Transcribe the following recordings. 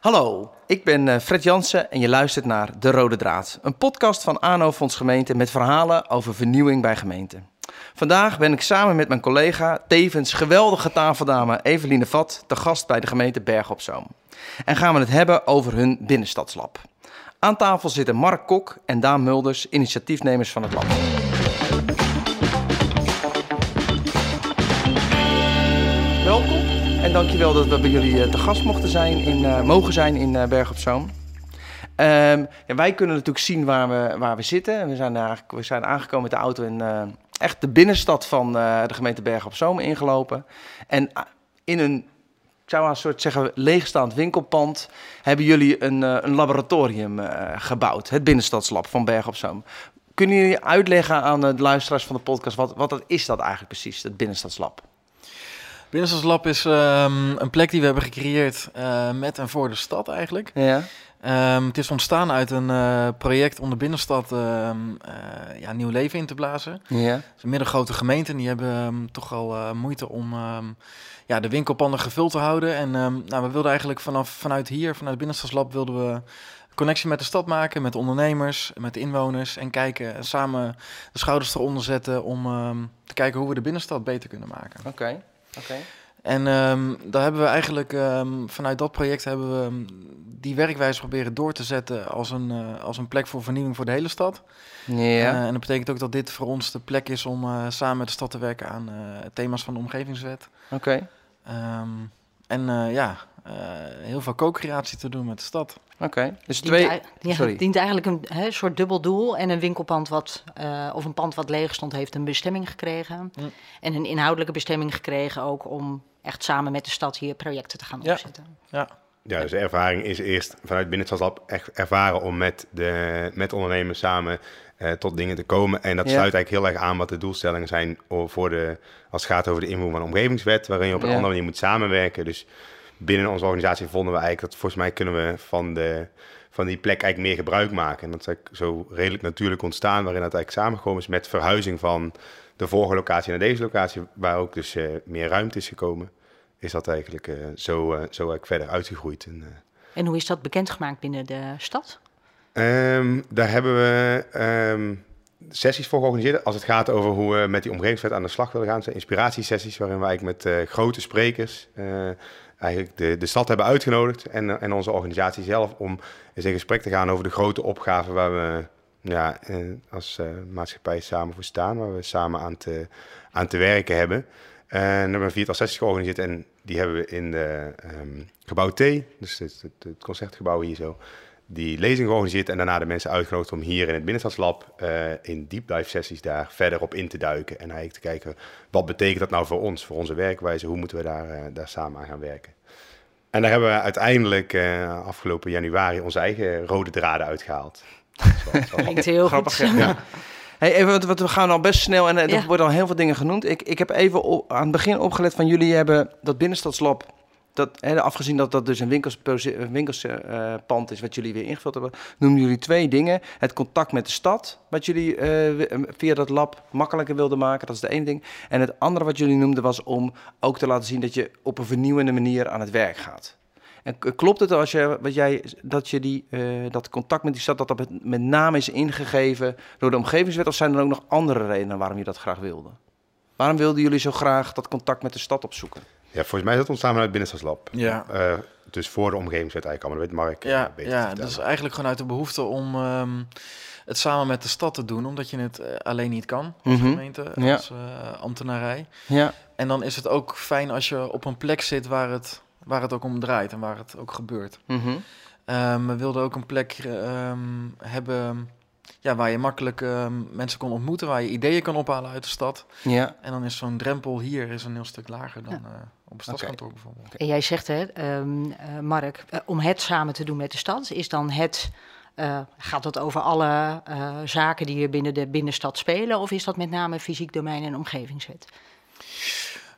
Hallo, ik ben eh, Fred Jansen en je luistert naar De Rode Draad. Een podcast van ANO Fonds Gemeente met verhalen over vernieuwing bij gemeenten. Vandaag ben ik samen met mijn collega, tevens geweldige tafeldame Eveline Vat, te gast bij de gemeente Berg op Zoom. En gaan we het hebben over hun binnenstadslab. Aan tafel zitten Mark Kok en Daan Mulders, initiatiefnemers van het lab. En dankjewel dat we bij jullie eh, te gast mochten zijn in, uh, mogen zijn in uh, Berg op Zoom. Um, ja, wij kunnen natuurlijk zien waar we, waar we zitten. We zijn, eigenlijk, we zijn aangekomen met de auto in echt de binnenstad van de gemeente Berg op Zoom ingelopen. En in een, ik zou een soort zeggen, leegstaand winkelpand hebben jullie een, een laboratorium gebouwd. Het binnenstadslab van Berg op Zoom. Kunnen jullie uitleggen aan de luisteraars van de podcast, wat, wat dat is dat eigenlijk precies, het binnenstadslab? Binnenstadslab is um, een plek die we hebben gecreëerd uh, met en voor de stad eigenlijk. Ja. Um, het is ontstaan uit een uh, project om de binnenstad uh, uh, ja, nieuw leven in te blazen. Ja. Het is een middengrote gemeente die hebben um, toch al moeite om ja, de winkelpanden gevuld te houden. En nou, we wilden eigenlijk vanaf, vanuit hier, vanuit het Binnenstadslab, wilden we connectie met de stad maken, met de ondernemers, met inwoners. En kijken en samen de schouders eronder zetten om te kijken hoe we de binnenstad beter kunnen maken. Oké. Okay. Okay. En um, daar hebben we eigenlijk um, vanuit dat project hebben we um, die werkwijze proberen door te zetten als een, uh, als een plek voor vernieuwing voor de hele stad. Ja. Uh, en dat betekent ook dat dit voor ons de plek is om uh, samen met de stad te werken aan thema's van de omgevingswet. Oké. Okay. en ja, heel veel co-creatie te doen met de stad. Oké, okay. dus dient twee... ja, Sorry. Het dient eigenlijk een hè, soort dubbel doel. En een winkelpand wat, uh, of een pand wat leeg stond, heeft een bestemming gekregen. Mm. En een inhoudelijke bestemming gekregen ook om echt samen met de stad hier projecten te gaan Ja. opzetten. Ja. Ja, dus de ervaring is eerst vanuit Binnenstadslab echt ervaren om met, de, met ondernemers samen eh, tot dingen te komen. En dat Ja. sluit eigenlijk heel erg aan wat de doelstellingen zijn voor de, als het gaat over de invoering van de omgevingswet, waarin je op een Ja. andere manier moet samenwerken. Dus binnen onze organisatie vonden we eigenlijk dat volgens mij kunnen we van, de, van die plek eigenlijk meer gebruik maken. En dat is eigenlijk zo redelijk natuurlijk ontstaan, waarin dat eigenlijk samengekomen is met verhuizing van de vorige locatie naar deze locatie, waar ook dus eh, meer ruimte is gekomen. Is dat eigenlijk eh, zo, eh, zo eigenlijk verder uitgegroeid. En, En hoe is dat bekendgemaakt binnen de stad? Ehm, daar hebben we ehm, sessies voor georganiseerd. Als het gaat over hoe we met die omgevingswet aan de slag willen gaan. Zijn inspiratiesessies waarin we eigenlijk met grote sprekers eigenlijk de, de stad hebben uitgenodigd. En, eh, en onze organisatie zelf om eens in gesprek te gaan over de grote opgaven waar we ja, eh, als eh, maatschappij samen voor staan. Waar we samen aan te, aan te werken hebben. En hebben we een viertal sessies georganiseerd en die hebben we in de ehm, gebouw T, dus het, het, het concertgebouw hier zo, die lezing georganiseerd en daarna de mensen uitgenodigd om hier in het Binnenstadslab eh, in deep dive sessies daar verder op in te duiken. En eigenlijk te kijken, wat betekent dat nou voor ons, voor onze werkwijze, hoe moeten we daar, eh, daar samen aan gaan werken. En daar hebben we uiteindelijk eh, afgelopen januari onze eigen rode draden uitgehaald. Klinkt heel Grappig, goed. ja. Hey, even, want- want we gaan al best snel en er Ja. worden al heel veel dingen genoemd. Ik, ik heb even op- aan het begin opgelet van jullie hebben dat binnenstadslab, dat, hè, afgezien dat dat dus een winkelspand winkelspand is wat jullie weer ingevuld hebben, noemen jullie twee dingen. Het contact met de stad, wat jullie eh, wi- via dat lab makkelijker wilden maken, dat is de ene ding. En het andere wat jullie noemden was om ook te laten zien dat je op een vernieuwende manier aan het werk gaat. En klopt het als wat jij, dat je die, eh, dat contact met die stad, dat dat met, met name is ingegeven door de omgevingswet? Of zijn er ook nog andere redenen waarom je dat graag wilde? Waarom wilden jullie zo graag dat contact met de stad opzoeken? Ja, volgens mij is dat ontstaan vanuit Binnenstadslab. Ja. Eh, dus voor de omgevingswet eigenlijk allemaal. Dat weet Mark eh, Ja, beter ja dat is eigenlijk gewoon uit de behoefte om ehm, het samen met de stad te doen, omdat je het eh, alleen niet kan als Mhm. gemeente, Ja. als eh, ambtenarij. Ja, En dan is het ook fijn als je op een plek zit waar het, waar het ook om draait en waar het ook gebeurt. mhm. Ehm, we wilden ook een plek ehm, hebben ja, waar je makkelijk ehm, mensen kon ontmoeten, waar je ideeën kan ophalen uit de stad. ja. En dan is zo'n drempel hier is een heel stuk lager dan Ja. eh, op een stadskantoor bijvoorbeeld. En jij zegt, hè, ehm, eh, Mark, eh, om het samen te doen met de stad, is dan het. eh, gaat dat over alle zaken die er binnen de binnenstad spelen? Of is dat met name fysiek domein en omgevingswet?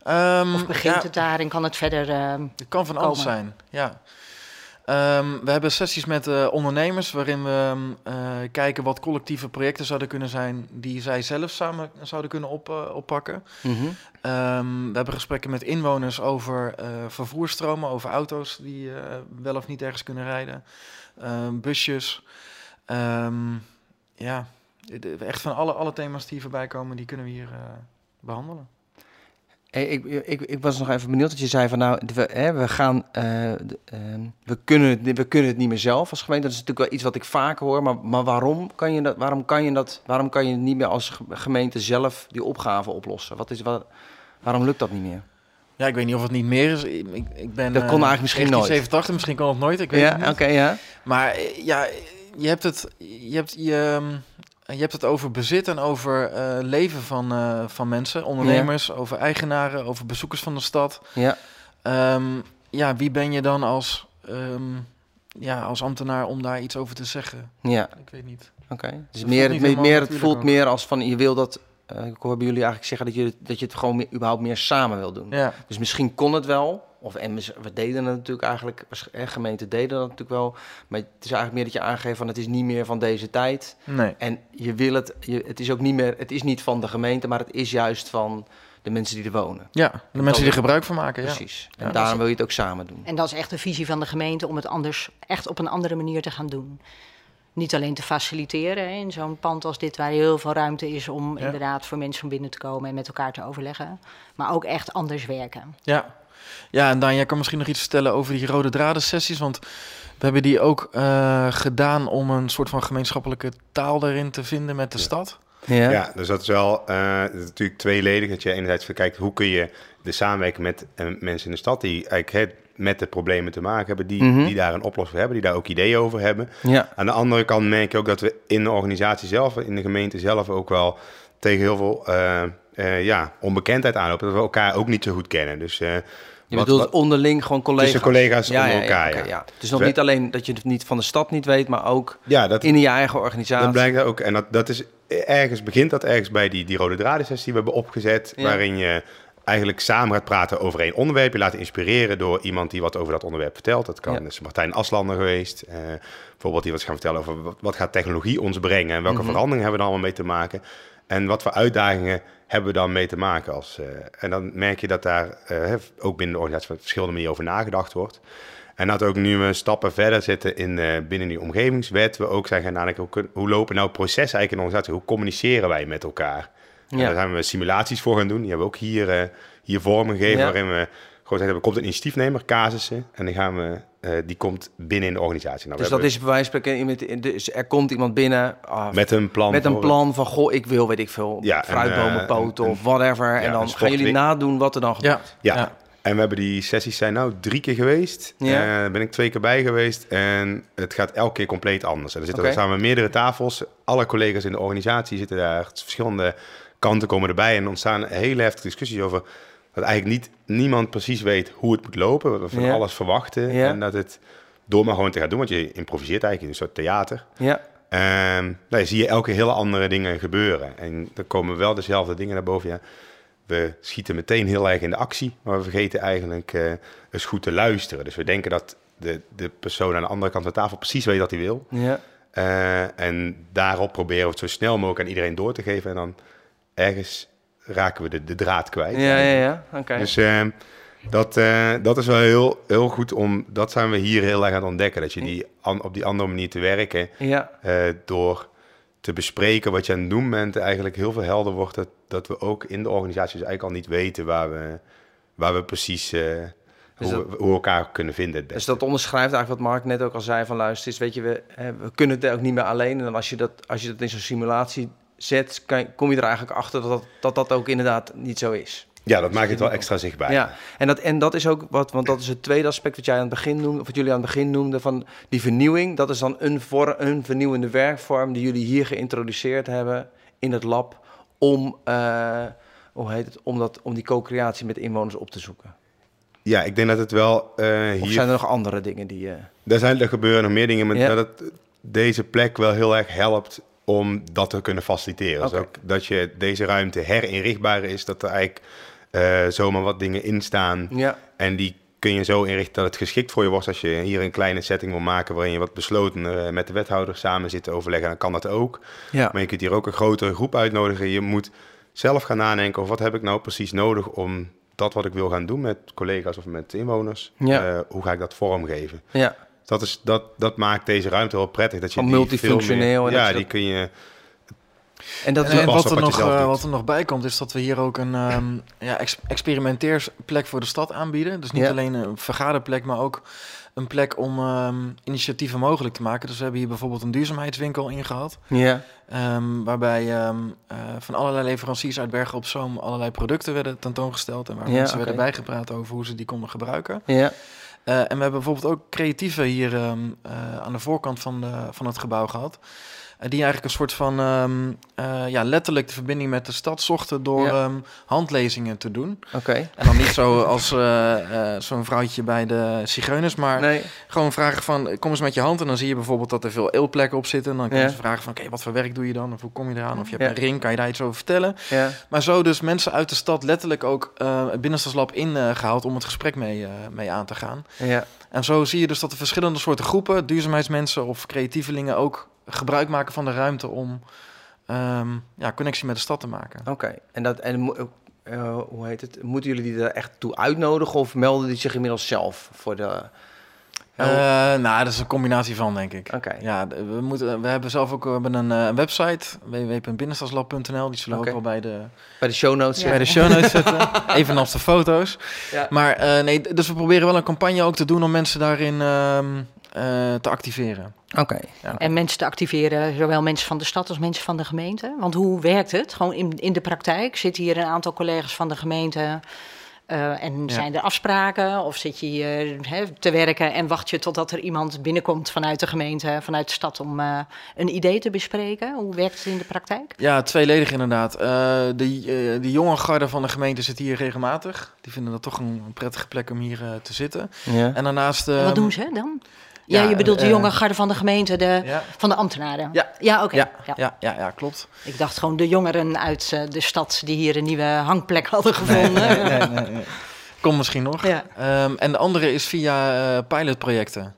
Ehm, Of begint ja, het daar en kan het verder... ehm, Het kan van alles zijn, ja. Ehm, we hebben sessies met eh, ondernemers waarin we ehm, eh, kijken wat collectieve projecten zouden kunnen zijn die zij zelf samen zouden kunnen op, eh, oppakken. Mhm. Ehm, we hebben gesprekken met inwoners over vervoerstromen, over auto's die wel of niet ergens kunnen rijden, busjes. Ja, echt van alle, alle thema's die voorbij komen, die kunnen we hier eh, behandelen. Hey, ik, ik, ik was nog even benieuwd dat je zei van nou, we, hè, we gaan, eh, ehm, we, kunnen het, we kunnen het niet meer zelf als gemeente. Dat is natuurlijk wel iets wat ik vaker hoor, maar, maar waarom kan je dat, waarom kan je dat, waarom kan je niet meer als ge- gemeente zelf die opgave oplossen? Wat is, wat, waarom lukt dat niet meer? Ja, ik weet niet of het niet meer is. Ik, ik- ben, Dat eh, kon eigenlijk misschien nooit. 1987, misschien kon het nooit. Ik weet Ja, oké, ja. Maar eh, ja, je hebt het, je hebt, je, ehm, je hebt het over bezit en over eh, leven van, eh, van mensen, ondernemers, over eigenaren, over bezoekers van de stad. Ja, Ehm, ja, wie ben je dan als, ehm, ja, als ambtenaar om daar iets over te zeggen? ja, Ik weet niet. oké. Dus meer, niet meer, meer, het voelt ook. meer als van je wil dat, eh, ik hoor bij jullie eigenlijk zeggen dat je, dat je het gewoon meer, überhaupt meer samen wil doen. Ja, Dus misschien kon het wel. Of en we deden het natuurlijk eigenlijk, gemeenten deden dat natuurlijk wel. Maar het is eigenlijk meer dat je aangeeft van het is niet meer van deze tijd. nee. En je wil het, je, het is ook niet meer, het is niet van de gemeente, maar het is juist van de mensen die er wonen. Ja, de mensen die er gebruik van maken, ja. Precies. Ja, En daarom wil je het ook samen doen. En dat is echt de visie van de gemeente om het anders echt op een andere manier te gaan doen. Niet alleen te faciliteren hè, in zo'n pand als dit, waar heel veel ruimte is om Ja. inderdaad voor mensen om binnen te komen en met elkaar te overleggen. Maar ook echt anders werken. Ja. Ja, en Daan, jij kan misschien nog iets vertellen over die rode draden sessies, want we hebben die ook eh, gedaan om een soort van gemeenschappelijke taal daarin te vinden met de Ja. stad. Ja. Ja, dus dat is wel eh, is natuurlijk tweeledig. Dat je enerzijds kijkt hoe kun je de samenwerking met eh, mensen in de stad die eigenlijk met de problemen te maken hebben, die, Mhm. die daar een oplossing voor hebben, die daar ook ideeën over hebben. Ja. Aan de andere kant merk je ook dat we in de organisatie zelf, in de gemeente zelf ook wel tegen heel veel eh, eh, ja, onbekendheid aanlopen. Dat we elkaar ook niet zo goed kennen. Dus eh, Je wat- bedoelt wat- onderling gewoon collega's. Tussen collega's ja, onder ja, ja, elkaar, ja. Het is nog We- niet alleen dat je het niet van de stad niet weet, maar ook ja, dat, in je eigen organisatie. Dat blijkt ook. En dat, dat is ergens, begint dat ergens bij die, die rode dradensessie die we hebben opgezet. Ja. Waarin je eigenlijk samen gaat praten over één onderwerp. Je laat inspireren door iemand die wat over dat onderwerp vertelt. Dat kan Ja. is Martijn Aslander geweest. eh, bijvoorbeeld die wat gaan vertellen over wat, wat gaat technologie ons brengen. En welke Mhm. veranderingen hebben we er allemaal mee te maken. En wat voor uitdagingen hebben we dan mee te maken. Als, eh, en dan merk je dat daar eh, ook binnen de organisatie op verschillende manieren over nagedacht wordt. En dat ook nu we stappen verder zitten in, eh, binnen die omgevingswet, we ook zijn gaan nadenken, hoe, kun- hoe lopen nou processen eigenlijk in de organisatie? Hoe communiceren wij met elkaar? En daar zijn we simulaties voor gaan doen. Die hebben we ook hier, hier vorm gegeven, Ja. waarin we gewoon zeggen, er komt een initiatiefnemer, casussen, en die, gaan we, eh, die komt binnen in de organisatie. Nou, Dus dat hebben is bij wijze van spreken, dus er komt iemand binnen ah, met een plan. met een plan van, goh, ik wil, weet ik veel, Ja, en, fruitbomen eh, of whatever. en dan gaan jullie nadoen wat er dan Ja. gebeurt. Ja. Ja. En we hebben die sessies zijn nou drie keer geweest. Ja. Daar ben ik twee keer bij geweest. En het gaat elke keer compleet anders. En er zitten er samen meerdere tafels. Alle collega's in de organisatie zitten daar. Verschillende kanten komen erbij. En ontstaan hele heftige discussies over... dat eigenlijk niet, niemand precies weet hoe het moet lopen. We van Ja. alles verwachten. Ja. En dat het door maar gewoon te gaan doen. Want je improviseert eigenlijk in een soort theater. Ja, nou, zie je elke hele andere dingen gebeuren. En er komen wel dezelfde dingen naar boven. Ja. We schieten meteen heel erg in de actie, maar we vergeten eigenlijk eh eens goed te luisteren. Dus we denken dat de, de persoon aan de andere kant van de tafel precies weet wat hij wil. ja. Eh, en daarop proberen we het zo snel mogelijk aan iedereen door te geven. En dan ergens raken we de, de draad kwijt. Ja, ja, ja. Oké. Dus eh, dat, eh, dat is wel heel, heel goed om... Dat zijn we hier heel erg aan het ontdekken. Dat je die an- op die andere manier te werken... Ja, Eh, door te bespreken wat je aan het doen bent, eigenlijk heel veel helder wordt dat, dat we ook in de organisatie dus eigenlijk al niet weten waar we, waar we precies eh, Dus hoe, dat- we, hoe elkaar kunnen vinden. dus dat onderschrijft eigenlijk wat Mark net ook al zei van luister, is, weet je, we, we kunnen het ook niet meer alleen. En dan als je dat, als je dat in zo'n simulatie zet, kan, kom je er eigenlijk achter dat dat, dat ook inderdaad niet zo is. ja, dat maakt het wel extra zichtbaar. Ja, en dat, en dat is ook wat, want dat is het tweede aspect wat jij aan het begin noemde, of wat jullie aan het begin noemden, van die vernieuwing. Dat is dan een, voor, een vernieuwende werkvorm die jullie hier geïntroduceerd hebben in het lab om, eh, hoe heet het, om, dat, om die co-creatie met inwoners op te zoeken. Ja, ik denk dat het wel Of hier... zijn er nog andere dingen die... eh Er, zijn, er gebeuren nog meer dingen, maar Ja. dat het deze plek wel heel erg helpt om dat te kunnen faciliteren. Dus ook dat je deze ruimte herinrichtbaar is, dat er eigenlijk eh, zomaar wat dingen in staan ja, en die kun je zo inrichten dat het geschikt voor je wordt. Als je hier een kleine setting wil maken waarin je wat besloten eh, met de wethouder samen zit te overleggen, dan kan dat ook. Ja. Maar je kunt hier ook een grotere groep uitnodigen. Je moet zelf gaan nadenken over wat heb ik nou precies nodig om dat wat ik wil gaan doen met collega's of met inwoners. Ja. eh, hoe ga ik dat vormgeven? Ja. Dat, is, dat, dat maakt deze ruimte wel prettig. Dat je die multifunctioneel meer- dat ja, die dat- kun je... En dat En, en wat, er nog, eh, wat er nog bij komt, is dat we hier ook een ehm, ja, ex- experimenteersplek voor de stad aanbieden. Dus niet Ja. alleen een vergaderplek, maar ook een plek om ehm, initiatieven mogelijk te maken. Dus we hebben hier bijvoorbeeld een duurzaamheidswinkel ingehad. ja. Ehm, waarbij ehm, eh, van allerlei leveranciers uit Bergen op Zoom allerlei producten werden tentoongesteld. En waar Ja, mensen werden bijgepraat over hoe ze die konden gebruiken. Ja. Eh, en we hebben bijvoorbeeld ook creatieven hier ehm, eh, aan de voorkant van, de, van het gebouw gehad. Eh, die eigenlijk een soort van ehm, eh, ja, letterlijk de verbinding met de stad zochten door Ja. ehm, handlezingen te doen. Oké. En dan niet zo als eh, zo'n vrouwtje bij de zigeuners, maar Nee. gewoon vragen van kom eens met je hand. En dan zie je bijvoorbeeld dat er veel eelplekken op zitten. En dan kunnen Ja. ze vragen van oké, wat voor werk doe je dan? Of hoe kom je eraan? Of je hebt Ja. een ring, kan je daar iets over vertellen? Ja. Maar zo dus mensen uit de stad letterlijk ook het binnenstadslab ingehaald om het gesprek mee, mee aan te gaan. Ja. En zo zie je dus dat de verschillende soorten groepen, duurzaamheidsmensen of creatievelingen, ook gebruik maken van de ruimte om ehm, ja, connectie met de stad te maken. Oké. En dat en eh, hoe heet het? Moeten jullie die er echt toe uitnodigen of melden die zich inmiddels zelf voor de? Eh, nou, dat is een combinatie van, denk ik. Oké. Ja, we, moeten, we hebben zelf ook we hebben een eh, website, www.binnenstadslab.nl. Die zullen we ook wel bij de, Bij de show notes. Ja. bij de show notes zetten. Evenals de foto's. Ja. Maar nee, dus we proberen wel een campagne ook te doen om mensen daarin ehm, eh, te activeren. Oké. En mensen te activeren, zowel mensen van de stad als mensen van de gemeente. Want hoe werkt het? Gewoon in, in de praktijk zitten hier een aantal collega's van de gemeente. eh, en Ja. zijn er afspraken? Of zit je hier hè, te werken en wacht je totdat er iemand binnenkomt vanuit de gemeente, vanuit de stad, om eh, een idee te bespreken? Hoe werkt het in de praktijk? Ja, tweeledig inderdaad. Eh, de, de jonge garde van de gemeente zit hier regelmatig. Die vinden dat toch een, prettige plek om hier eh, te zitten. Ja. En daarnaast... En ehm, Wat doen ze dan? Ja, je bedoelt de eh, jonge garde van de gemeente, de, van de ambtenaren? Ja. Ja, oké. Ja. ja. ja, klopt. Ik dacht gewoon de jongeren uit eh, de stad die hier een nieuwe hangplek hadden gevonden. Nee, nee, nee, nee. Komt misschien nog. Ehm, en de andere is via eh, pilotprojecten.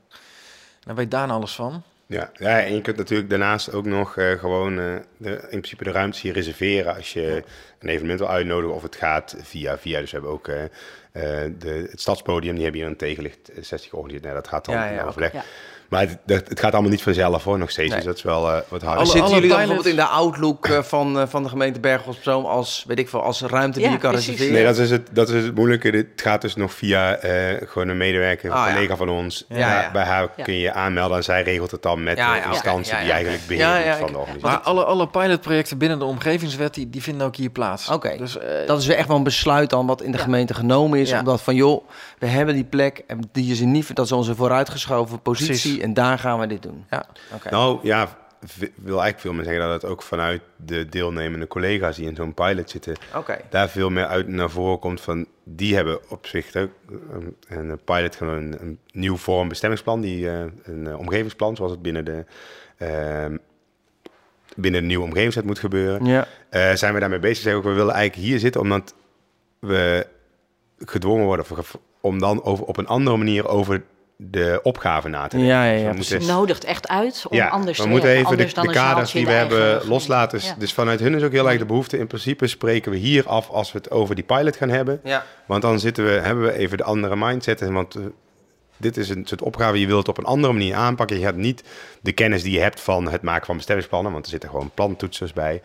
Daar weet Daan alles van. Ja, ja, en je kunt natuurlijk daarnaast ook nog eh, gewoon eh, de, in principe de ruimtes hier reserveren als je een evenement wil uitnodigen of het gaat via via. Dus we hebben ook eh, de, het stadspodium, die hebben hier een tegenlicht sessie georganiseerd. Nou, dat gaat dan Ja, in overleg. Maar het, dat- het gaat allemaal niet vanzelf hoor, nog steeds. Nee. Dus dat is wel eh, wat harder. Alle- Zitten jullie dan bijvoorbeeld in de outlook eh, van, eh, van de gemeente Bergen op Zoom als, weet ik veel, als ruimte die Ja, je kan precies. reserveren? Nee, dat is het, dat is het moeilijke. Dit gaat dus nog via eh, gewoon een medewerker, een Ah, ja. collega van ons. Ja, Ja, ja. Bij haar Ja. kun je je aanmelden en zij regelt het dan met Ja, de instantie Ja, ja, die eigenlijk beheer Ja, doet ja, van de organisatie. Maar alle, alle pilotprojecten binnen de omgevingswet, die, die vinden ook hier plaats. Oké. Dus, Dat is weer echt wel een besluit dan wat in de Ja. gemeente genomen is. Ja. Omdat van joh, we hebben die plek en die is in niet, dat is onze vooruitgeschoven positie Precies. En daar gaan we dit doen. Ja. Oké. Nou ja, wil eigenlijk veel meer zeggen dat het ook vanuit de deelnemende collega's die in zo'n pilot zitten, Oké. daar veel meer uit naar voren komt van, die hebben op zich ook een, een pilot gewoon een, een nieuw vorm bestemmingsplan, die, eh, een eh, omgevingsplan, zoals het binnen de, ehm, binnen de nieuwe omgevingswet moet gebeuren. Ja. Eh, zijn we daarmee bezig. Zeggen ook, we willen eigenlijk hier zitten omdat we gedwongen worden om dan over, op een andere manier over de opgave na te denken. Ja, ja, Dus we ja, Het nodigt echt uit om ja, anders we te moeten werken. even de, Anders dan de een kaders die we hebben loslaten. Dus, Ja. dus vanuit hun is ook heel erg de behoefte. In principe spreken we hier af als we het over die pilot gaan hebben. Ja. Want dan zitten we, hebben we even de andere mindset. En Want eh, dit is een soort opgave, je wilt het op een andere manier aanpakken. Je gaat niet de kennis die je hebt van het maken van bestemmingsplannen, want er zitten gewoon plantoetsers bij.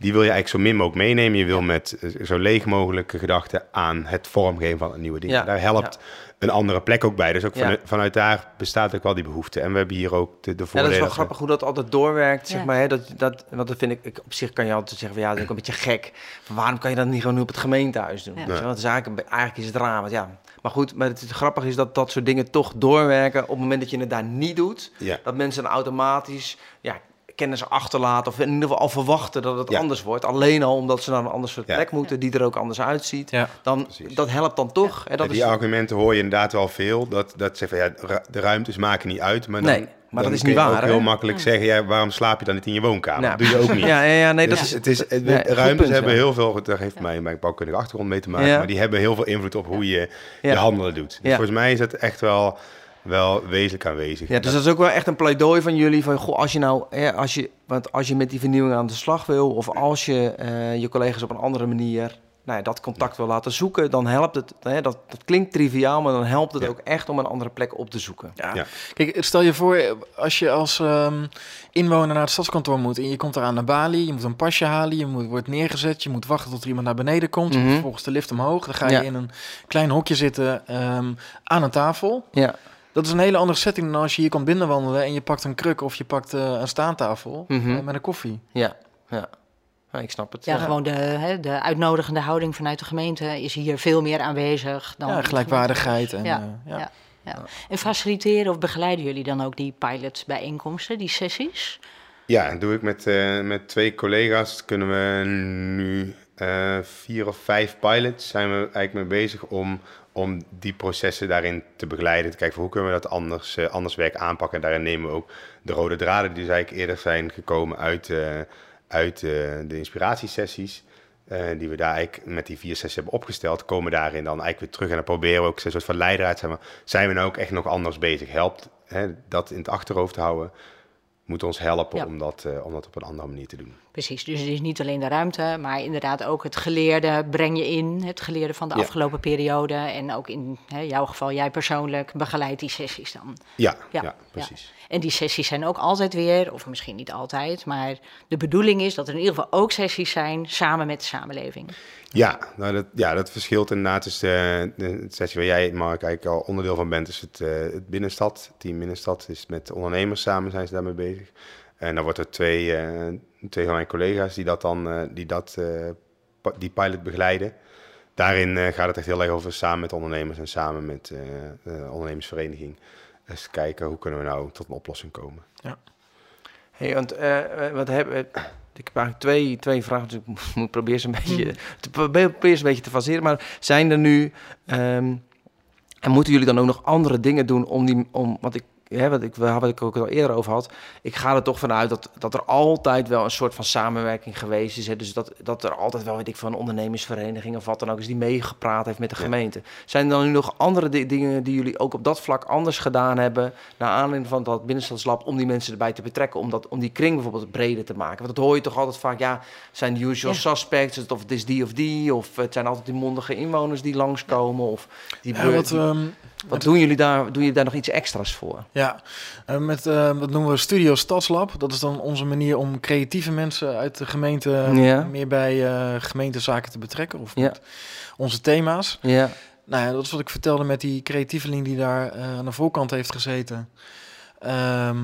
Die wil je eigenlijk zo min mogelijk meenemen. Je wil met eh, zo leeg mogelijke gedachten aan het vormgeven van een nieuwe ding. Ja, Daar helpt een andere plek ook bij. Dus ook Ja. vanuit, vanuit daar bestaat ook wel die behoefte. En we hebben hier ook de, de Ja, dat voordelen. is wel we- grappig hoe dat altijd doorwerkt, zeg maar. Hè? Dat, dat, want dat vind ik, ik, op zich kan je altijd zeggen van ja, dat is ook een beetje gek. Van, waarom kan je dat niet gewoon nu op het gemeentehuis doen? Het is eigenlijk, eigenlijk is het raar, want ja. Maar goed, maar het is grappig is dat dat soort dingen toch doorwerken. Op het moment dat je het daar niet doet, Ja. dat mensen dan automatisch ja, kennis achterlaten. Of in ieder geval al verwachten dat het Ja. anders wordt. Alleen al omdat ze naar een ander soort Ja. plek moeten, die er ook anders uitziet. Ja. Dan, Precies. dat helpt dan toch. Hè? Dat die is, argumenten hoor je inderdaad wel veel. Dat, dat zegt van ja, de ruimtes maken niet uit. Maar dan Nee. maar dan dat is kun niet je waar, ook hè? heel makkelijk zeggen, ja, waarom slaap je dan niet in je woonkamer? Nou, Dat doe je ook niet. Ja, ja, ja nee, dat Dus is... het is, het- nee, goed ruimtes punt, hebben ja. heel veel, daar heeft mijn, mijn bouwkundige achtergrond mee te maken, Ja. maar die hebben heel veel invloed op hoe je Ja. je handelen doet. Dus Ja. volgens mij is het echt wel, wel wezenlijk aanwezig. Ja, dus dat is ook wel echt een pleidooi van jullie. Van, goh, als je nou, hè, als je, want als je met die vernieuwing aan de slag wil, of als je eh, je collega's op een andere manier nou ja, dat contact wil laten zoeken, dan helpt het. Hè, dat, dat klinkt triviaal, maar dan helpt het Ja. ook echt om een andere plek op te zoeken. Ja. Ja. Kijk, stel je voor, als je als ehm, inwoner naar het stadskantoor moet en je komt eraan naar Bali, je moet een pasje halen, je moet, wordt neergezet, je moet wachten tot er iemand naar beneden komt, Mhm. vervolgens de lift omhoog, dan ga je Ja. in een klein hokje zitten ehm, aan een tafel. Ja. Dat is een hele andere setting dan als je hier komt binnenwandelen en je pakt een kruk of je pakt eh, een staantafel Mhm. eh, met een koffie. Ja, ja. Ja, ik snap het. Ja, gewoon de, hè, de uitnodigende houding vanuit de gemeente is hier veel meer aanwezig dan. ja, gelijkwaardigheid. En, Ja, eh, ja. ja. Ja. En faciliteren of begeleiden jullie dan ook die pilotbijeenkomsten, die sessies? Ja, dat doe ik met, eh, met twee collega's. Kunnen we nu eh, vier of vijf pilots zijn we eigenlijk mee bezig om, om die processen daarin te begeleiden. Te kijken van hoe kunnen we dat anders, eh, anders werk aanpakken. En daarin nemen we ook de rode draden die dus eigenlijk eerder zijn gekomen uit, eh, uit eh, de inspiratiesessies. die we daar eigenlijk met die vier sessies hebben opgesteld, komen daarin dan eigenlijk weer terug. En dan proberen we ook een soort van leidraad. Zijn we, zijn we nou ook echt nog anders bezig? Helpt hè, dat in het achterhoofd te houden? Moet ons helpen Ja. om, dat, om dat op een andere manier te doen. Precies, dus het is niet alleen de ruimte, maar inderdaad ook het geleerde breng je in. Het geleerde van de Ja. afgelopen periode. En ook in hè, jouw geval, jij persoonlijk, begeleidt die sessies dan. Ja, Ja, ja, precies. En die sessies zijn ook altijd weer, of misschien niet altijd, maar de bedoeling is dat er in ieder geval ook sessies zijn samen met de samenleving. Ja, nou dat, ja, dat verschilt inderdaad. Dus de, de sessie waar jij, Mark, eigenlijk al onderdeel van bent, is het, eh, het Binnenstad. Het team Binnenstad is met ondernemers samen zijn ze daarmee bezig. En dan wordt er twee, eh, twee van mijn collega's die dat dan, eh, die dat, eh, die pilot begeleiden. Daarin eh, gaat het echt heel erg over samen met ondernemers en samen met eh, de ondernemersvereniging. Eens kijken hoe kunnen we nou tot een oplossing komen. Hey, want wat hebben ik heb eigenlijk twee, twee vragen, dus ik moet- proberen ze een beetje te probeer ze een beetje te faseren. Maar zijn er nu ehm, en moeten jullie dan ook nog andere dingen doen om die, om wat ik, hè, wat ik, wat ik ook al eerder over had. Ik ga er toch vanuit dat, dat er altijd wel een soort van samenwerking geweest is. Hè? Dus dat, dat er altijd wel, weet ik, van ondernemersvereniging of wat dan ook is die meegepraat heeft met de Ja. gemeente. Zijn er dan nu nog andere di- dingen die jullie ook op dat vlak anders gedaan hebben, naar aanleiding van dat binnenstadslab, om die mensen erbij te betrekken, om, dat, om die kring bijvoorbeeld breder te maken? Want dat hoor je toch altijd vaak, ja, zijn de usual Ja. suspects, of het is die of die, of het zijn altijd die mondige inwoners die langskomen, of die, Ja, wat, die- ehm, wat doen jullie daar? Doen jullie daar nog iets extra's voor? Ja, eh, met eh, wat noemen we Studio Stadslab. Dat is dan onze manier om creatieve mensen uit de gemeente Ja. meer bij eh, gemeentezaken te betrekken. Of Ja. onze thema's. Ja, Nou ja, dat is wat ik vertelde met die creatieveling die daar eh, aan de voorkant heeft gezeten. Ehm,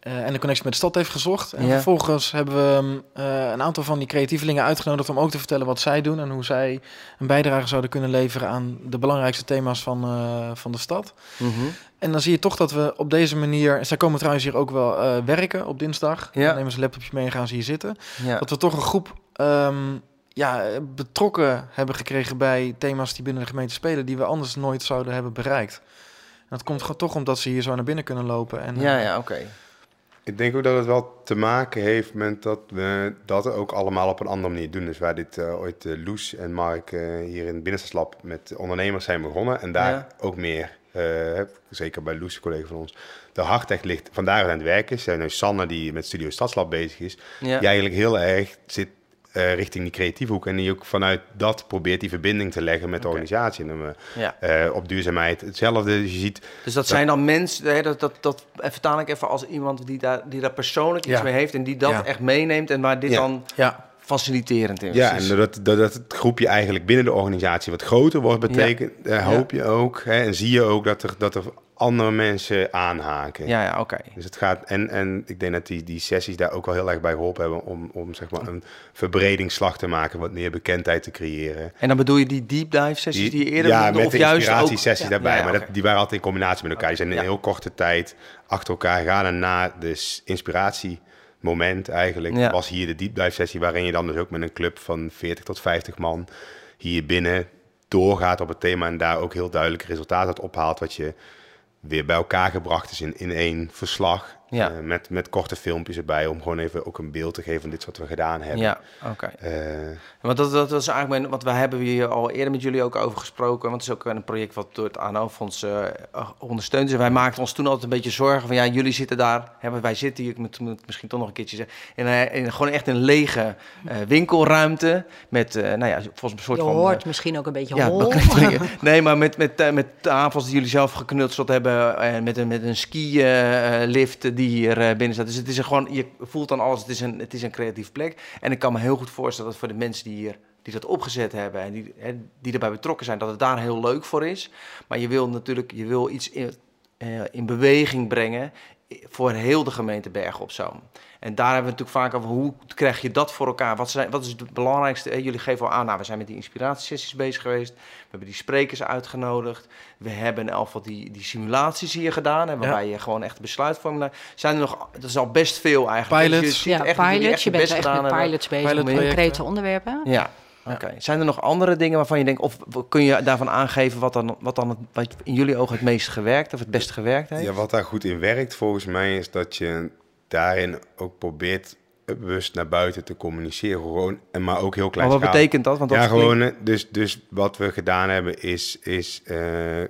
eh, en de connectie met de stad heeft gezocht. En Ja. vervolgens hebben we eh, een aantal van die creatievelingen uitgenodigd om ook te vertellen wat zij doen en hoe zij een bijdrage zouden kunnen leveren aan de belangrijkste thema's van, eh, van de stad. Mhm. En dan zie je toch dat we op deze manier, en zij komen trouwens hier ook wel werken op dinsdag. Ja. Dan nemen ze een laptopje mee en gaan ze hier zitten. ja. Dat we toch een groep ehm, ja, betrokken hebben gekregen bij thema's die binnen de gemeente spelen, die we anders nooit zouden hebben bereikt. Dat komt gewoon toch omdat ze hier zo naar binnen kunnen lopen. En, ja, eh, ja, oké. Ik denk ook dat het wel te maken heeft met dat we dat ook allemaal op een andere manier doen. Dus waar dit eh, ooit eh, Loes en Mark eh, hier in het Binnenstadslab met ondernemers zijn begonnen. En daar Ja. ook meer, eh, zeker bij Loes, een collega van ons, de hart echt ligt. Vandaar aan het werken is. En nu Sanne die met Studio Stadslab bezig is. Ja. Die eigenlijk heel erg zit eh, richting die creatieve hoek. En die ook vanuit dat probeert die verbinding te leggen met de organisatie. En, eh, ja. eh, op duurzaamheid hetzelfde. Dus je ziet Dus dat zijn dan mensen, hè, dat, dat, dat vertaal ik even als iemand die daar, die daar persoonlijk iets Ja. mee heeft en die dat Ja. echt meeneemt en waar dit Ja. dan ja, faciliterend is. Ja, en doordat, doordat het groepje eigenlijk binnen de organisatie wat groter wordt, betekent, hoop je ook hè, en zie je ook dat er, dat er andere mensen aanhaken. ja, ja oké. Dus het gaat, en, en ik denk dat die, die sessies daar ook wel heel erg bij geholpen hebben om, om zeg maar een verbredingsslag te maken, wat meer bekendheid te creëren. En dan bedoel je die deep dive sessies die, je eerder ja, noemde, met of de juist ook... inspiratiesessies Ja, daarbij, ja, ja, maar dat, die waren altijd in combinatie met elkaar. Die zijn in een heel korte tijd achter elkaar gegaan en na de inspiratiemoment eigenlijk was hier de deep dive sessie waarin je dan dus ook met een club van 40 tot 50 man hier binnen doorgaat op het thema en daar ook heel duidelijk resultaat uit ophaalt wat je weer bij elkaar gebracht is in, in één verslag. Ja. Eh, met, met korte filmpjes erbij, om gewoon even ook een beeld te geven van dit is wat we gedaan hebben. Ja, oké. Eh, Want dat, dat was eigenlijk mijn, want wij hebben hier al eerder met jullie ook over gesproken. Want het is ook een project wat door het ANO-fonds eh, ondersteund is. En wij maakten ons toen altijd een beetje zorgen van ja, jullie zitten daar. Hè, wij zitten hier, ik moet, moet misschien toch nog een keertje zeggen, in, een- in gewoon echt een lege eh, winkelruimte. Met, eh, nou ja, volgens een soort Je van. hoort misschien ook een beetje ja, hol. nee, maar met, met, met tafels die jullie zelf geknutseld hebben. En met een, met een ski-lift die hier eh, binnen staat. Dus het is gewoon, je voelt dan alles, het is, een, het is een creatief plek. En ik kan me heel goed voorstellen dat voor de mensen die hier die dat opgezet hebben en die, die erbij betrokken zijn, dat het daar heel leuk voor is. Maar je wil natuurlijk, je wil iets in, eh, in beweging brengen voor heel de gemeente Bergen op Zoom. En daar hebben we natuurlijk vaak over hoe krijg je dat voor elkaar? Wat, zijn, wat is het belangrijkste? Eh, Jullie geven al aan, nou, we zijn met die inspiratiesessies bezig geweest. We hebben die sprekers uitgenodigd. We hebben in elk geval die, die simulaties hier gedaan. Hè, waarbij je gewoon echt besluitvorming... Zijn er nog... Dat is al best veel eigenlijk. Pilots. Dus je ziet Ja, echt pilots. Je je bent best echt gedaan met hebben. pilots bezig, met concrete onderwerpen. Ja, oké. Zijn er nog andere dingen waarvan je denkt... Of kun je daarvan aangeven wat dan, wat dan het, wat in jullie ogen het meest gewerkt... of het best gewerkt heeft? Ja, wat daar goed in werkt volgens mij is dat je daarin ook probeert bewust naar buiten te communiceren. Gewoon, en maar ook heel klein maar wat betekent dat? Want dat ja, gewoon. eh, Dus, dus wat we gedaan hebben is, is eh, eh,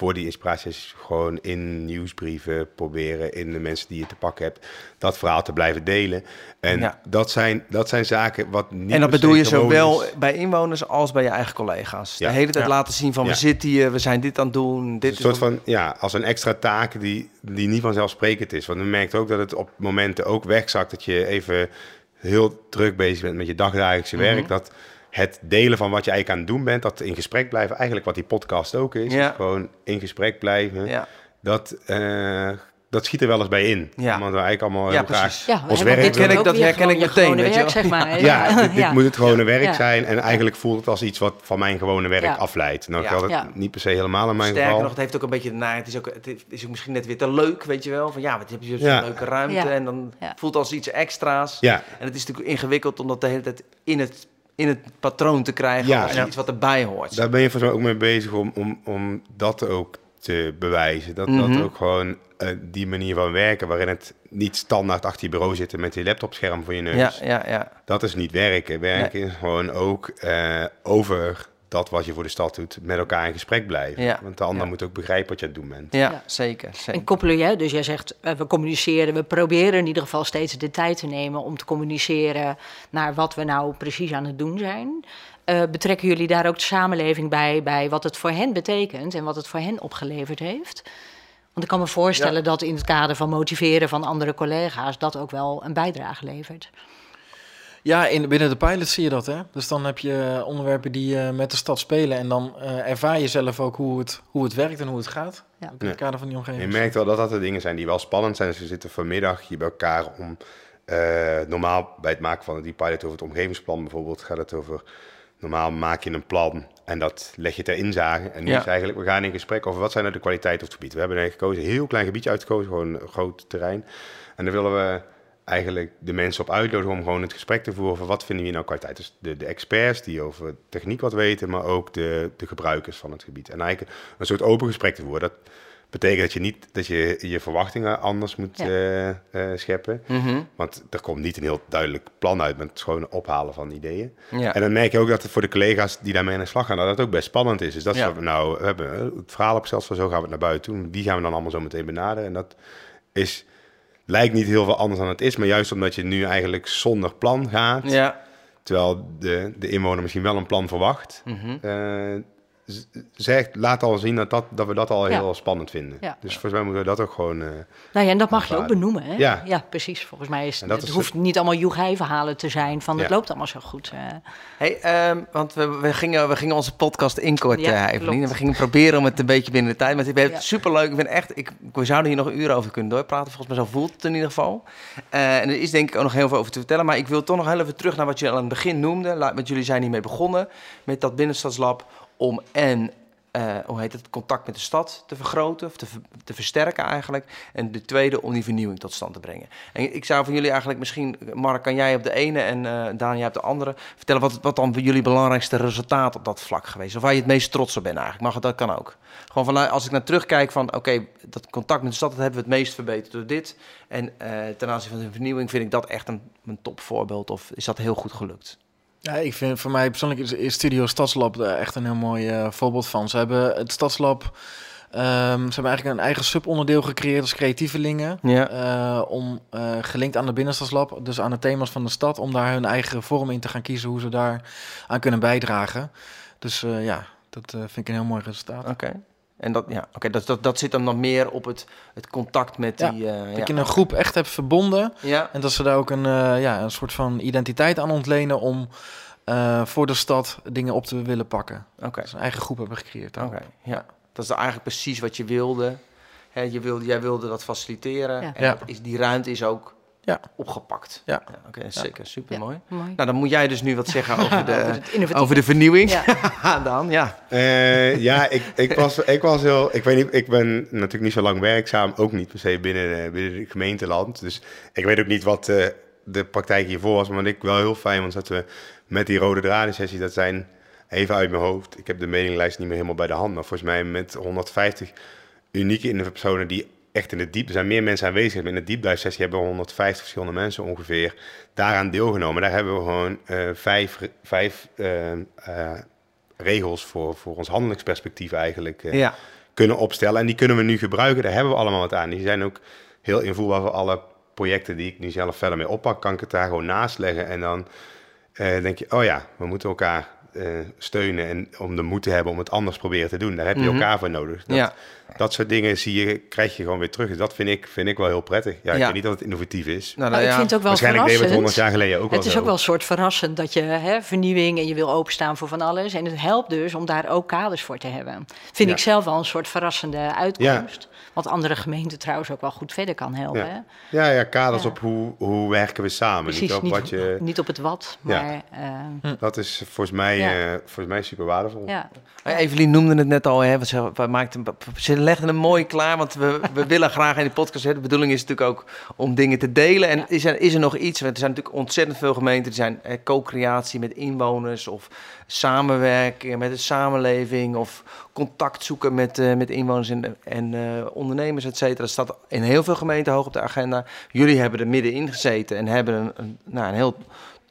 voor die inspiraties gewoon in nieuwsbrieven proberen in de mensen die je te pakken hebt dat verhaal te blijven delen. En Ja. dat, zijn, dat zijn zaken wat niet En dat bedoel je zowel is. bij inwoners als bij je eigen collega's. Ja. De hele tijd Ja. laten zien van we zitten hier, we zijn dit aan het doen. Dit een soort van, ja, als een extra taak die, die niet vanzelfsprekend is. Want we merkt ook dat het op momenten ook wegzakt dat je even heel druk bezig bent met je dagdagelijkse Mhm. werk. Dat het delen van wat je eigenlijk aan het doen bent, dat in gesprek blijven, eigenlijk wat die podcast ook is. Ja. is gewoon in gesprek blijven. Ja. Dat, eh, dat schiet er wel eens bij in. Ja. Want we eigenlijk allemaal Ja, heel graag precies. Ja, ons werk dit wordt ik- dat herken ik meteen, weet je zeg maar. Ja, dit, dit Ja. moet het gewone werk Ja. zijn. En eigenlijk voelt het als iets wat van mijn gewone werk Ja. afleidt. Nou Ja. geldt het Ja. niet per se helemaal in mijn Sterker geval. nog, het heeft ook een beetje naar. Het is ook, het is ook misschien net weer te leuk, weet je wel. Van ja, wat heb je zo'n Ja. leuke ruimte Ja. en dan Ja. voelt het als iets extra's. Ja, En het is natuurlijk ingewikkeld om dat de hele tijd in het, in het patroon te krijgen Ja. als iets wat erbij hoort. Daar ben je volgens mij ook mee bezig om, om, om dat ook te bewijzen. Dat, Mhm. dat ook gewoon eh, die manier van werken, waarin het niet standaard achter je bureau zitten met je laptopscherm voor je neus. ja, ja, ja. Dat is niet werken. Werken is gewoon ook eh, over dat wat je voor de stad doet, met elkaar in gesprek blijven. Ja. Want de ander Ja. moet ook begrijpen wat je aan het doen bent. Ja, Ja. zeker. En koppelen je, dus jij zegt, eh, we communiceren, we proberen in ieder geval steeds de tijd te nemen om te communiceren naar wat we nou precies aan het doen zijn. Eh, betrekken jullie daar ook de samenleving bij, bij wat het voor hen betekent en wat het voor hen opgeleverd heeft? Want ik kan me voorstellen dat in het kader van motiveren van andere collega's dat ook wel een bijdrage levert. Ja, in, binnen de pilot zie je dat, hè. Dus dan heb je onderwerpen die eh, met de stad spelen... en dan eh, ervaar je zelf ook hoe het, hoe het werkt en hoe het gaat. Ja. In het kader van die omgeving. Je merkt wel dat dat de dingen zijn die wel spannend zijn. Dus we zitten vanmiddag hier bij elkaar om... eh, normaal bij het maken van die pilot over het omgevingsplan bijvoorbeeld... gaat het over... Normaal maak je een plan en dat leg je ter inzage. En nu Ja. is eigenlijk, we gaan in gesprek over wat zijn nou de kwaliteiten op het gebied. We hebben eigenlijk gekozen, een heel klein gebiedje uitgekozen, gewoon een groot terrein. En daar willen we eigenlijk de mensen op uitnodigen om gewoon het gesprek te voeren over wat vinden we nou kwaliteit. Dus de, de experts die over techniek wat weten, maar ook de, de gebruikers van het gebied. En eigenlijk een soort open gesprek te voeren. Dat betekent dat je niet dat je je verwachtingen anders moet Ja. eh, eh, scheppen. Mhm. Want er komt niet een heel duidelijk plan uit met het gewoon ophalen van ideeën. Ja. En dan merk je ook dat het voor de collega's die daarmee aan de slag gaan, dat het ook best spannend is. Dus dat Ja. is wat we nou we hebben het verhaal opgesteld van zo gaan we het naar buiten doen. Die gaan we dan allemaal zo meteen benaderen. En dat is, lijkt niet heel veel anders dan het is, maar juist omdat je nu eigenlijk zonder plan gaat, ja. terwijl de, de inwoner misschien wel een plan verwacht, Mhm. eh, zegt, laat al zien dat, dat, dat we dat al Ja. heel spannend vinden. Ja. Dus volgens mij moeten we dat ook gewoon... eh, Nou ja, en dat mag je ook benoemen. Hè? Ja. precies. Volgens mij is En dat het is hoeft niet allemaal joegij-verhalen te zijn van het Ja. loopt allemaal zo goed. eh. Hey, ehm, want we, we, gingen, we gingen onze podcast inkorten, Ja, ja, Evelien. We gingen proberen om het een beetje binnen de tijd. Maar het is Ja. superleuk. Ik vind echt, ik, we zouden hier nog uren over kunnen doorpraten. Volgens mij zo voelt het in ieder geval. Eh, en er is denk ik ook nog heel veel over te vertellen. Maar ik wil toch nog heel even terug naar wat je aan het begin noemde. La- Want jullie zijn hiermee begonnen met dat binnenstadslab om en eh, hoe heet het, contact met de stad te vergroten of te, te versterken eigenlijk. En de tweede om die vernieuwing tot stand te brengen. En ik zou van jullie eigenlijk misschien, Mark, kan jij op de ene en eh Daan, jij op de andere vertellen wat, wat dan jullie belangrijkste resultaat op dat vlak geweest? Of waar je het meest trots op bent eigenlijk. Mag dat kan ook. Gewoon van, nou, als ik naar terugkijk van, oké, dat contact met de stad, dat hebben we het meest verbeterd door dit. En eh, ten aanzien van de vernieuwing vind ik dat echt een, een topvoorbeeld. Of is dat heel goed gelukt? Ja, ik vind voor mij persoonlijk is, is Studio Stadslab er echt een heel mooi eh, voorbeeld van. Ze hebben het Stadslab, ehm, ze hebben eigenlijk een eigen subonderdeel gecreëerd als creatievelingen. Ja. eh, om eh, gelinkt aan de Binnenstadslab, dus aan de thema's van de stad, om daar hun eigen vorm in te gaan kiezen hoe ze daar aan kunnen bijdragen. Dus eh, ja, dat eh, vind ik een heel mooi resultaat. Oké. En dat, ja, oké, dat, dat, dat zit dan nog meer op het, het contact met Ja, die... eh, Dat ja. ik in een groep echt heb verbonden Ja, en dat ze daar ook een, eh, ja, een soort van identiteit aan ontlenen om eh, voor de stad dingen op te willen pakken. oké. Dat ze een eigen groep hebben gecreëerd. Oké, ja. Dat is eigenlijk precies wat je wilde. Hè, je wilde jij wilde dat faciliteren. Ja. En Ja. dat is, die ruimte is ook Ja. opgepakt. Ja. Oké, zeker. Super mooi. Nou, dan moet jij dus nu wat zeggen over de, Over de vernieuwing. Ja. Daan, ja. Eh, ja, ik, ik, was, ik was heel... Ik weet niet, ik ben natuurlijk niet zo lang werkzaam, ook niet per se binnen, eh, binnen het gemeenteland. Dus ik weet ook niet wat eh, de praktijk hiervoor was, maar wat ik wel heel fijn vond, dat we met die rode draden sessie, dat zijn even uit mijn hoofd. Ik heb de meninglijst niet meer helemaal bij de hand, maar volgens mij met 150 unieke innovatiepersonen die echt in de diep... Er zijn meer mensen aanwezig. In de deepdive-sessie hebben we 150 verschillende mensen ongeveer daaraan deelgenomen. Daar hebben we gewoon eh, vijf, vijf eh, eh, regels voor, voor ons handelingsperspectief eigenlijk Ja. kunnen opstellen. En die kunnen we nu gebruiken. Daar hebben we allemaal wat aan. Die zijn ook heel invoerbaar voor alle projecten die ik nu zelf verder mee oppak. Kan ik het daar gewoon naast leggen. En dan denk je, oh ja, we moeten elkaar steunen. En om de moed te hebben om het anders proberen te doen. Daar heb je Mhm. elkaar voor nodig. Dat, Ja. dat soort dingen zie je, krijg je gewoon weer terug. Dus dat vind ik, vind ik wel heel prettig. Ja, ik weet niet dat het innovatief is. Nou, Maar ik ja. vind het ook wel Waarschijnlijk we het honderd verrassend. jaar geleden ook Het wel is zo. ook wel een soort verrassend dat je hè, vernieuwing en je wil openstaan voor van alles. En het helpt dus om daar ook kaders voor te hebben. Vind Ja. ik zelf wel een soort verrassende uitkomst. Wat andere gemeenten trouwens ook wel goed verder kan helpen. Ja. hè. Ja, ja kaders Ja. op hoe, hoe werken we samen. Precies, niet op niet, wat je... niet op het wat, Ja. maar eh, Dat is volgens mij, Ja. eh, volgens mij super waardevol. ja. Eh, Evelien noemde het net al, hè, we maakten, ze legden hem mooi klaar, want we, we willen graag in de podcast. Hè, de bedoeling is natuurlijk ook om dingen te delen. En is, er, is er nog iets? Want er zijn natuurlijk ontzettend veel gemeenten. Er zijn eh, co-creatie met inwoners of samenwerken met de samenleving of contact zoeken met, eh, met inwoners en, en eh, ondernemers, et cetera. Dat staat in heel veel gemeenten hoog op de agenda. Jullie hebben er middenin gezeten en hebben een, een, nou, een heel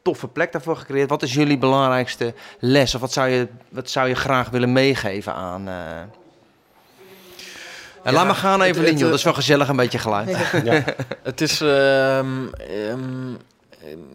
toffe plek daarvoor gecreëerd. Wat is jullie belangrijkste les? Of wat zou je, wat zou je graag willen meegeven aan... eh? En laat maar gaan, het- Evelien, eh, Dat is wel gezellig, een beetje geluid. Het is ehm, ehm,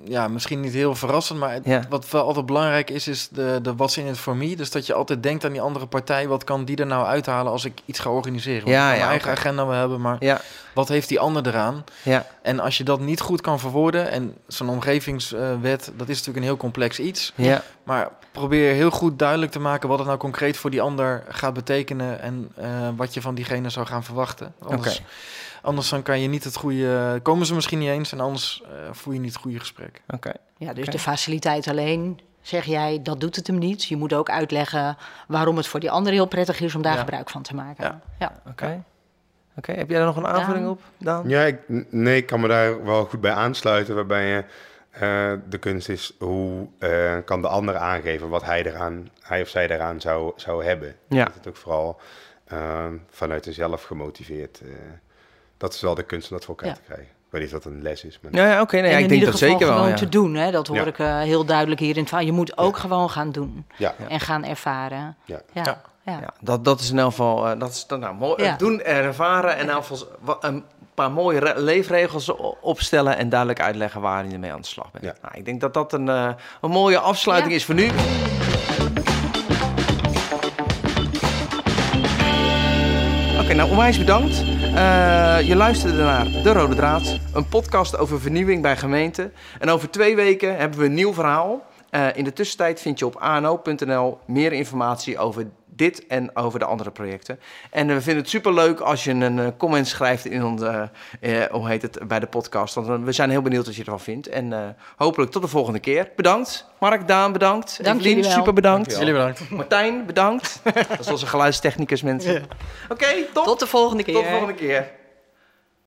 ja, misschien niet heel verrassend, maar het- Ja. wat wel altijd belangrijk is, is de, de what's in it for me. Dus dat je altijd denkt aan die andere partij. Wat kan die er nou uithalen als ik iets ga organiseren? Want Ja, ja, mijn eigen agenda wel hebben, maar Ja, wat heeft die ander eraan? ja, En als je dat niet goed kan verwoorden, en zo'n omgevingswet, dat is natuurlijk een heel complex iets. ja. Maar probeer heel goed duidelijk te maken wat het nou concreet voor die ander gaat betekenen en eh, wat je van diegene zou gaan verwachten. Anders, Oké. Anders dan kan je niet het goede, komen ze misschien niet eens en anders eh, voer je niet het goede gesprek. Oké. ja, dus de faciliteit alleen, zeg jij, dat doet het hem niet. Je moet ook uitleggen waarom het voor die ander heel prettig is om daar Ja. gebruik van te maken. Ja. Ja. Oké. Oké, heb jij er nog een aanvulling op, Daan? Ja, ik, nee, ik kan me daar wel goed bij aansluiten. Waarbij je, eh, de kunst is, hoe eh, kan de ander aangeven wat hij, eraan, hij of zij eraan zou, zou hebben. Ja. Dat het ook vooral eh, vanuit jezelf gemotiveerd. Dat is wel de kunst om dat voor elkaar Ja. te krijgen. Ik weet niet of dat een les is. Maar Ja, ja oké. nee, ja, ik in denk ieder dat geval zeker wel. gewoon Ja. te doen. Hè? Dat hoor Ja. ik eh, heel duidelijk hier in het verhaal. Je moet ook gewoon gaan doen ja, en gaan ervaren. Ja. Ja. Ja. Ja. Ja, dat, dat is in elk geval, eh, dat is dan nou, mooi, Ja. doen en ervaren en in elk geval een paar mooie re- leefregels opstellen en duidelijk uitleggen waar je ermee aan de slag bent. Ja. Nou, ik denk dat dat een, eh, een mooie afsluiting Ja. is voor nu. Oké, nou onwijs bedankt. Eh, je luisterde naar De Rode Draad, een podcast over vernieuwing bij gemeenten. En over twee weken hebben we een nieuw verhaal. Eh, in de tussentijd vind je op ano.nl meer informatie over dit en over de andere projecten. En we vinden het superleuk als je een comment schrijft in onze, hoe heet het, bij de podcast. Want we zijn heel benieuwd wat je ervan vindt. En hopelijk tot de volgende keer. Bedankt. Mark, Daan, bedankt. Dank Evelien, jullie wel. super bedankt. Jullie bedankt. Martijn, bedankt. dat is onze geluidstechnicus, mensen. Oké, top. Tot de volgende keer. Tot de volgende keer.